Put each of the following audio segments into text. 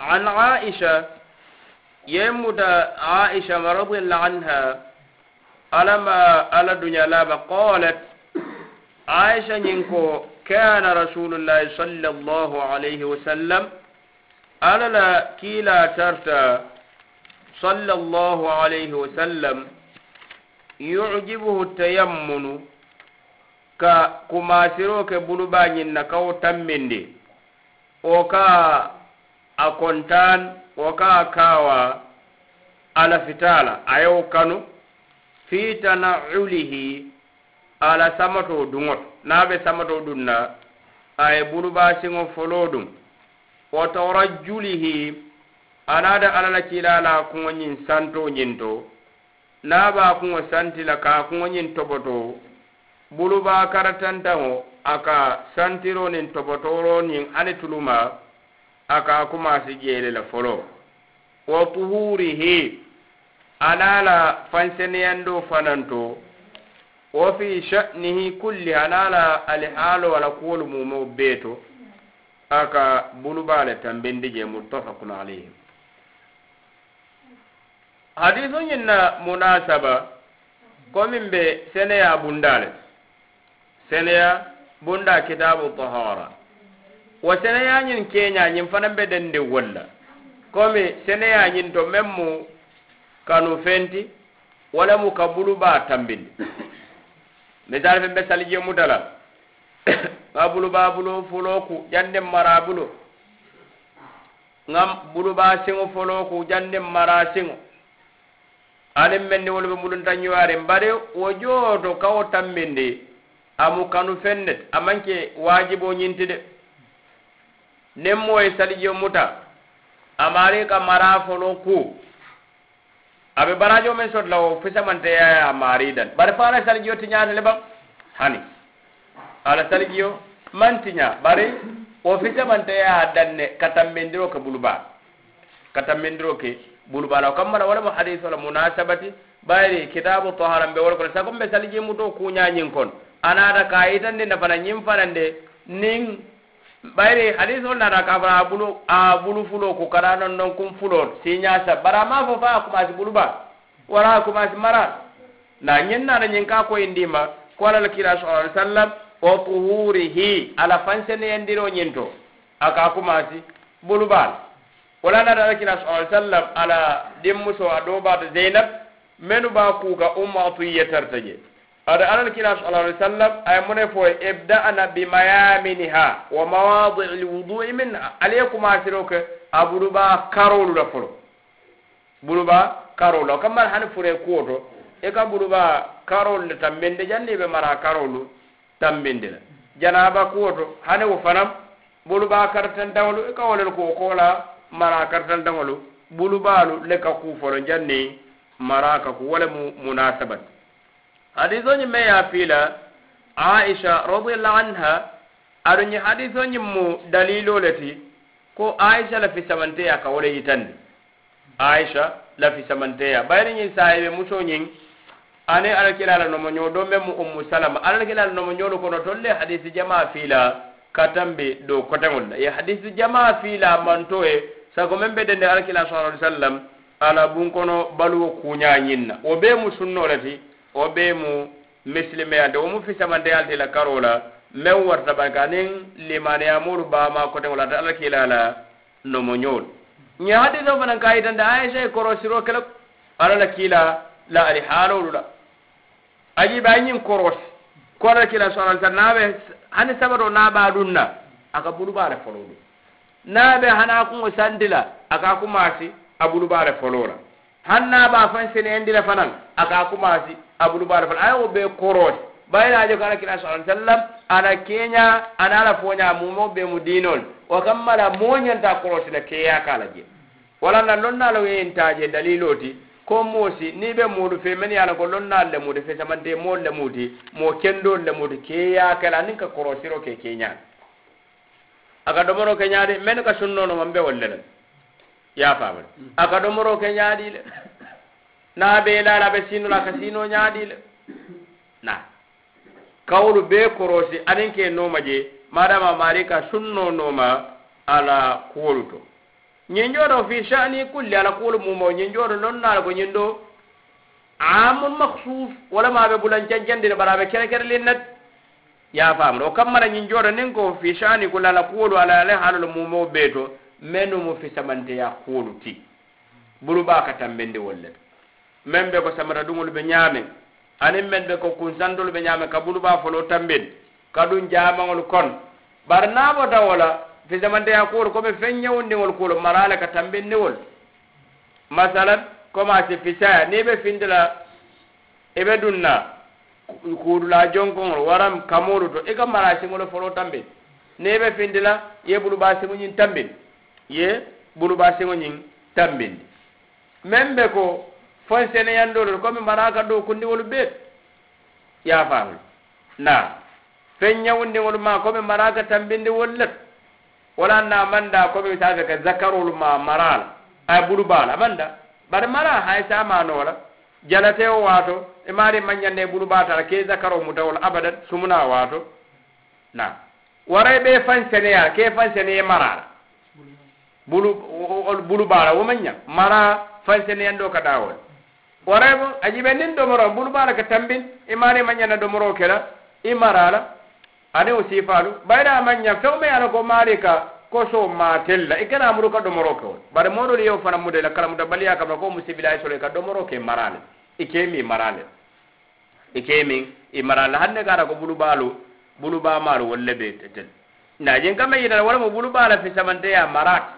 عن عائشة يمد عائشة رضي الله عنها ألما على الدنيا لابا قالت عائشة ينكو كان رسول الله صلى الله عليه وسلم على لا كيلا ترتا صلى الله عليه وسلم يعجبه التيمن كما سيروك بلبان نكو تمندي وكا a kontan wo ka kawa ala fitala ayewo kanu fi tanaulihi ala samato duŋoto naa be samato duŋ na a ye burubaasiŋo foloo duŋ wa tarajjulihi anaada alla la kiila la a kuŋo ñiŋ santoo ñiŋ santi la ka a toboto bulubaa karataŋtaŋo a ka santiroo niŋ tobotooroo ani tuluma a ka kumasi jeele la folo. Wa tuhurihi ana la fanseneyando fananto. Wo fi sha'nihi kulli ana la alihaalo wala kuwolu mumo bee aka bulubale ka tambindi je muttafaqun alayhim hadiso ñiŋ na munasaba komin be seneya bundale. Seneya bunda kitabu tahara. wo seneyañin keñañin fanan be dende wolla. Komi seneyañin to men mu kanu fenti wala mu ka bulubaa tambindi. Misal fe be salije mutala la ŋa bulubaa bulo foloo ku janden mara bulo. Ŋa bulubaa siŋo folo ku janden mara siŋo aniŋ men ni wolu be mulunta ñoyaariŋ bari wo jooto kawo tambindi amu kanu fennet amanke wajibo ke ñinti de niŋ moo ye salijo muta amaari ka mara folo ku. A barajo men soto la wo fisamanteya ye a maari dan. Bari fo ala salijo tiñaata le baŋ hani. Ala salijo maŋ tiña bari o fisamanteya a dan ne ka tambindiro ke bulubaa ka tambindiro ke buluba la o kammala wo le mu hadiso munasabati bayri kitabu taharan be wol kono sago mbe salijo muto kuñañiŋ kono anaata ka a nafana nafananñiŋ fanande niŋ bayre hadis on nata ka fana bulu a bulu fulo ko kara non non kum fulo si sa bara ma fo fa ko kumasi buluba wala ko kumasi mara. Na nyen na nyen ka ko indi ma ko ala kira sallallahu sallam o tuhurihi ala fanse fansene yandiro ñinto aka ko kumasi bulubal wala na alal kira sallallahu sallam ala dimmuso so adoba de zainab menu ba ga umma tuyiye tartaje ada alal kila sallallahu alaihi wasallam ay mune fo ibda'na bi mayaminiha wa mawadi' alwudu'i min alaykum asiruka abuluba karolu la folo. Buluba karolu kamma han fure kuoto e ka buluba karolu tambende janni be mara karolu tambende la janaba kuoto hane wo fanam buluba kartan dawlu e ka wolel ko kola mara kartan dawlu bulubalu le ka ku folo janni maraka ku wala mu munasabat. hadisoñi me ya fiila aisha radiallahu anha aɗoñi hadisoñi mu dalilo le ti ko aisha la fisamanteya ka wole yitandi. Aisha la fisamanteya bayriñi sahibe musoñin ane alakilala nomo ñoo ɗo men mu ummu salama. Alakilala nomo ñolu kono tolle hadisi jama fiila katambe do koteŋol. La ye hadisi jama fiila manto e sago men ɓe dende alakila sa alaihi wasallam ala bun kono baluwo kuñañinna wo be mu sunno le ti fo be mu misilimeya de wo mu fisamanteyal ti la karo la meŋ warta barka aniŋ limaniyamolu baama koteŋo la ata alla kila la nomoñoolu ñe hadiso fanaŋ ka yitande aisha e korosiro kele ala la kila la ali haalolu la ajiba a ñiŋ korosi ko ala kila sala alai sallam naabe hani sabato naaba ɗum na aka bulubaale fololu naabe hana kuŋo sandi la aka kumaasi a bulubaale folo la. Han naɓa fan sene endi la fanaŋ aka kumasi abulu bara fal ayo be korot bayna jo kala kila sallallahu alaihi wasallam ana kenya ana la fonya mumo be mu dinol. O kammala moñanta koroti na keya kala je. Wala na lonna lo yentaje daliloti ko mosi ni be mudu fe men yala ko lonna le mudu fe samante mo le mudu mo kendo le mudu keya kala ninka korosiro ke kenya. Aga domoro ke nyaade men ka sunno no mambe wolle ya faɓal aka ɗomoro ke ñaaɗile na ɓe laala ɓe sinula aka sino ñaaɗile na. Kawlu be korosi anin ke nooma je madama mari ka sunno nooma ala kuwolu to. Ñin jooɗo fi shani kulli ala kuwolu mumo ñin jooɗo non naala ko ñin ɗo amun mahsus wala maɓe bulan cancandine bara ɓe kere kere linnat. Ya faamata o kammara ñin jooɗo nin ko fi shani kulli ala kuwolu ala ala haalol mumo ɓee to. menu mu fi samanteya kuwolu ti. Buru ɓa ka tambendi wolle men ɓe ko samata ɗumolu ɓe ñaamen anin men ɓe ko kunsandolu ɓe ñaamen ka buru ɓa folo tambendi kaɗum jamaŋol kon. Bar naɓota wola fi samanteya kuwolu komi fen ñawundiŋol kuwolu marala ka tambindiwol masalan comme fisaya ni ɓe findila eɓe dunna kuudula jonkoŋol waram kamolu to i ka mara siŋolo folo tambin ni ɓe findila yeɓulu ɓa simuñin tambin ye bulubaseŋo ñiŋ tambindi meŋ be ko fon seneyandolu komi maraka do kundiŋolu beet yaafaalu naa feŋ ñawundiŋolu ma komi maraka tambindiwolu let wala na manda komi saafe ka zakarolu ma mara la ay bulubaa la manda bari mara hay samanoo la jalatewo waato e maari mañande bulubata la ke zakaro mutawol abadan sumuna waato naa waray ɓe fan seneya ke fan seneye mara la bulu bulu bara wo manya mara fansene yando ka ɗawol dawol a jiɓe nin domoro bulu bara ka tambin imane manya na do moro kela imarala ane o sifalu bayda manya fewme yana ko marika ko so matella ikana muru ka domoro ke ko bare moɗol le fana mudela kala muda baliya ka ko musibila so ka domoro ke marale i kemi marale i kemin i marale hanne gara ko bulu balu bulu ba maru wolle ɓe tel najen kama yidala wala mo bulu bala fi samanteya marat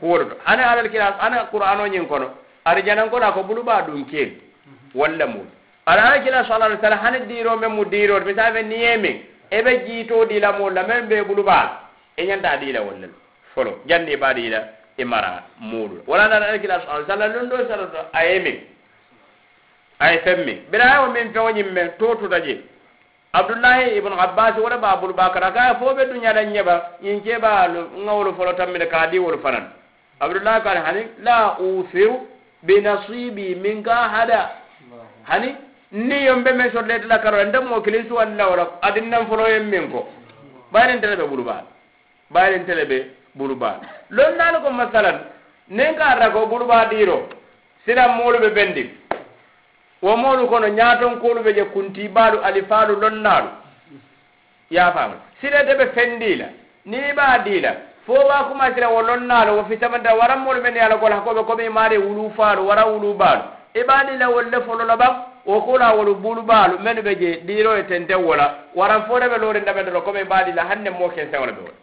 kuwoɗo ana alal kilas ana qur'an oñin kono arjanan kono ako ɓuluɓa ɗum keel walla mum ala ala kila sala alai sallam hani diiro men mu diirode misal men niye men eɓe jiito ɗila mum la men ɓe ɓuluɓaala e ñanta ɗila wallal folo janni ɓa ɗila e mara muɗula wala ala ala kila sala alai sallam ɗum ɗo salato aye men aye fen men ɓirawo min fewoñin men totuta je abdullahi ibnu abbas wala ba abulbakar aka fo ɓe duñaɗa ñeɓa ñin keɓa ŋawolu folo tammine ka ɗiwolu fanan Abdullah قال hani la usiru binasibi minka hada hani ni yombe me sollete la karo nda mo kilisu walla wala adin nan folo yem min ko bayen tele be buluba bayen tele be buluba lon nan ko masalan nen ka ra ko buluba diro sira molu be bendi wo molu kono nyaton kolu be je kunti balu alifalu lon nalu ya fam sira de be fendila ni ba dila fowa kumasira wo lonnaalo wo fitamanta waran moolu men ye a hakoɓe komi maari e wulu faalu wara wulu baalu. I ɓaani la wolle folo laban wo kula wolu bulu baalu menu ɓe je ɗiro e tenten wola waran fo reɓe loori ndamende lo komi ɓaani la hannen mo kensewola ɓe wola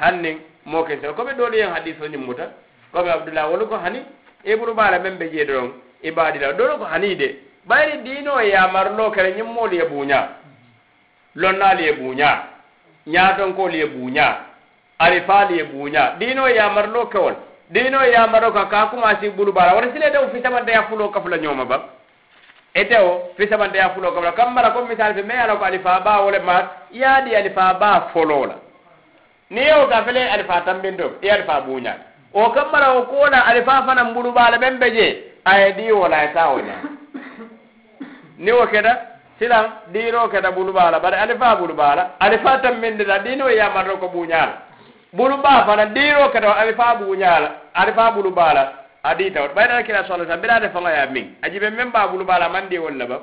hannin mo kensewo komi ɗooli hen hadiso ñimmuta komi abdoullah wolu ko hani ibnu bala men ɓe jeeɗo ɗon ibadila ɗoɗo ko hani de ɓayri diino e yamarlo kere ñimmoli e buuña lonnaali ye buuña ñaatonkoolu e buuña ari faali ye buuña. Diino e yamarlo kewol. Diino e yamaro ka ka commencé bulu bara. Wara sile tew fisamanteya fulo kafula ñooma ba. Etewo fisamanteya fulo kafula kam mara comme misal fe me ala ko alifa ba wole ma yaadi alifa ba folo la ni yewo ka fele alifa tambinto i alifa buuña. O kam mara o kona alifa fana mbulu ɓen ɓe je aye di wola e ta o ña ni wo keta silan diino keta bulu bare alifa bulu alifa tambindita diino e yamarro ko buuñala bulu ɓa fana ɗiro kata aɓe fa ɓugu ñala aɗa fa ɓulu ɓala aɗi taw ɓayɗa kira sala sa mbiɗaɗe faŋaya min ajiɓe men mba ɓulu man mandi wolla ba.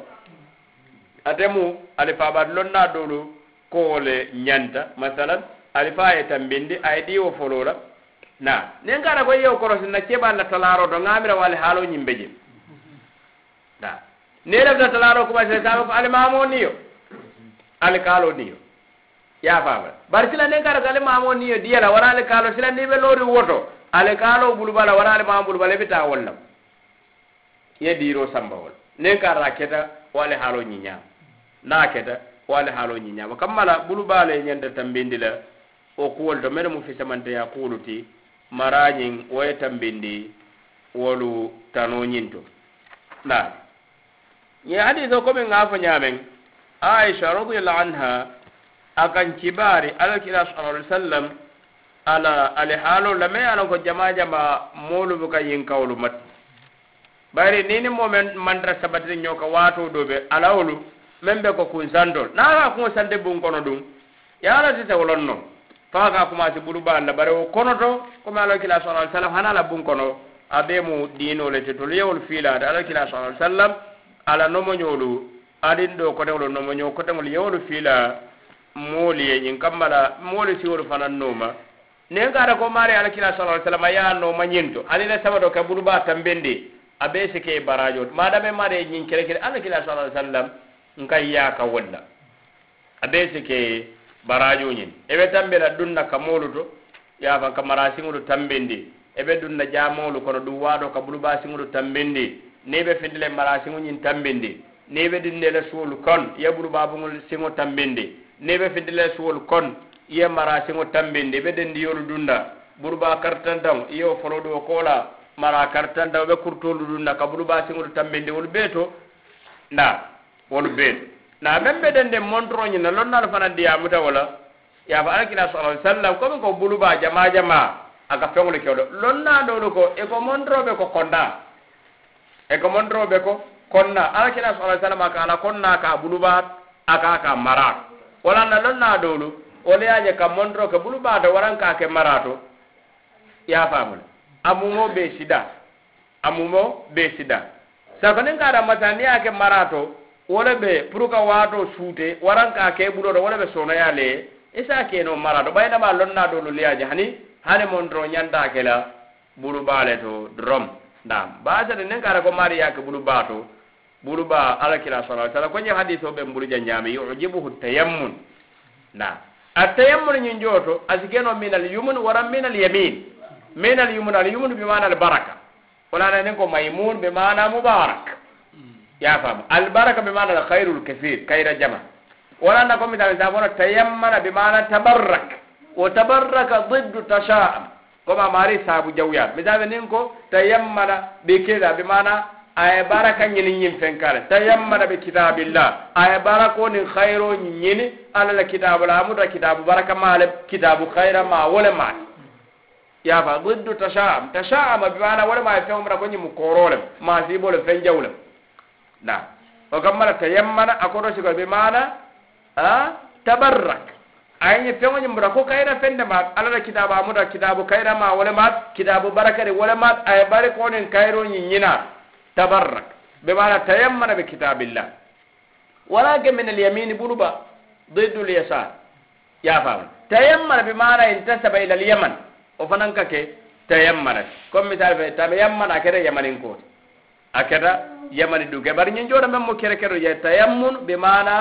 Atemu aɗa fa ɓaɗa lonna dolu kowole ñanta. Masalan aɗa fa ye tambindi aye ɗiwo folola na nin kana ko yew korosinna keɓalla talaro to gamira wale haalo ñimɓe je na ne lefta talaro commencé saɓe ko alimamo niyo? Alkaalo niyo? yafama. Bari silanden kara kale mamo niyo diyala wara ale kaalo silandi ɓe loori woto ale kaalo bulubala wara ale mamo bulubala ɓe ta wollam. Ye diiro sambawol nen karra keta o ale haalo ñiñama na keta o ale haalo ñiñama kammala bulubala e ñande tambindi la o kuwol to mene mu fisamanteya kuuluti marañin woye tambindi wolu tanoñinto na ñe hadise o komin ŋaafo ñamen aicha radiallahu anha akan kibari alakira sallallahu alaihi wasallam ala ali haalo la me ala ko jama jama moolu buka yin kawlu mat. Bayri nini momen mandara sabatiri ñoka waato do ɓe alawolu men ɓe ko kunsantol naaka kun sante bun kono ɗum ye ala tite wolon no faa ka commencé bulu ba la bari wo konoto comme ala kila sallallahu alaihi wasallam hana la bun kono abe mu dino le te tolu yewol fiilaade ala kila sala alih sallam ala nyolu adin ɗo koteŋolu nomoño koteŋol yewolu fiila moolu ye ñiŋ kamma la moolu siwolu fanaŋ nooma niŋ ka ata ko maari alakila sala ai sallam a ye a nooma ñiŋ to. Aniŋ la sabato ka burubaa tambendi a bee si ke barajo to. Maadame maari ye ñiŋ kele kele alakila sala ai sallam nka yaa ka wolla a bee si ke barajo ñiŋ. I be tambe la duŋ na ka moolu to ye a faŋ ka marasiŋolu tambendi i e be duŋ na jaamoolu kono duŋ waado ka burubaa siŋolu tambendi niŋ i be findi le marasiŋo ñiŋ tambindi niŋ i be dinne le suolu kon ye burubaa buŋolu siŋo tambindi ne be fitile suwol kon iye marasiŋo tambindi be dendiyolu dunda. Buruba kartantaŋo iye wo folo kola mara kartantaŋo be kurtolu dunda. Ka buruba siŋolu tambindi wolu bee to nda wolu bee na meŋ be dende montoro ñina lonnaalu fanaŋ diyamuta wo la yafa alakila sala sallam komi ko buluba jama jama aka feŋolu kewdo lonna dolu ko eko montoro be ko konna. Eko montoro be ko konna. Alakila sala sallam aka ala konna ka buluba aka ka maraa walanda lon na dolu. Wala ya je ka mondro ke bulu bata waran ka ke marato. Ya famul amumo be sida. Amumo be sida. Safanin ka da mata ke marato wala be puruka wato sute waran ka ke bulu do wala be sona ya le isa ke no marato. Bayda ba lon na dolu le ya je hani hane mondro nyanda ke la bulu bale to drom. Dam ba ta ne ka ko mari ya ke bulu bato ɓa alakira sa sallam koñe hadis o ɓe mbuluja ñaami yujibuhu tayammun ndam التيمم نينجوتو أسجنو من اليمن ورا من اليمين من اليمن اليمن بمعنى البركة ولا ننكو ميمون بمعنى مبارك يا فهم البركة بمعنى الخير الكثير خير جمع ولا نقول مثلا سابونا تيمم بمعنى تبرك وتبرك ضد تشاؤم كما ماري سابو جويات مثلا ننكو تيمم بكذا بمعنى aye bara ka ñini ñin fen kala tayammana bi kitabillah aye bara ko nin khayro ala la kitabu la amuda kitabu baraka male kitabu khayra ma wala ma ya fa guddu tashaam tashaama bi mana wala ma fe umra ko ñimu korole ma si bol fen jawle na o kamala tayammana akodo sigal bi mana ha tabarrak ayni feŋoñi mbura ko kayra fende maat alla la kitabu amuda kitabu kayra ma wala maat kitabu barakari wala maat aye bari konin kayroñi ñina تبرك بمعنى تيمن بكتاب الله. ولكن من اليمين بلبا ضد اليسار. يا فاهم تيمن بمعنى انتسب إلى اليمن. وفننكك تيمن. كم مثال تيمن أكرا يمن كوت أكرا يمن دوك برنين جورا من مكرا كرا تيمن بمعنى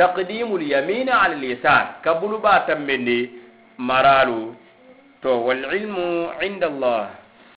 تقديم اليمين على اليسار. كبلبا تمني مرالو. تو والعلم عند الله.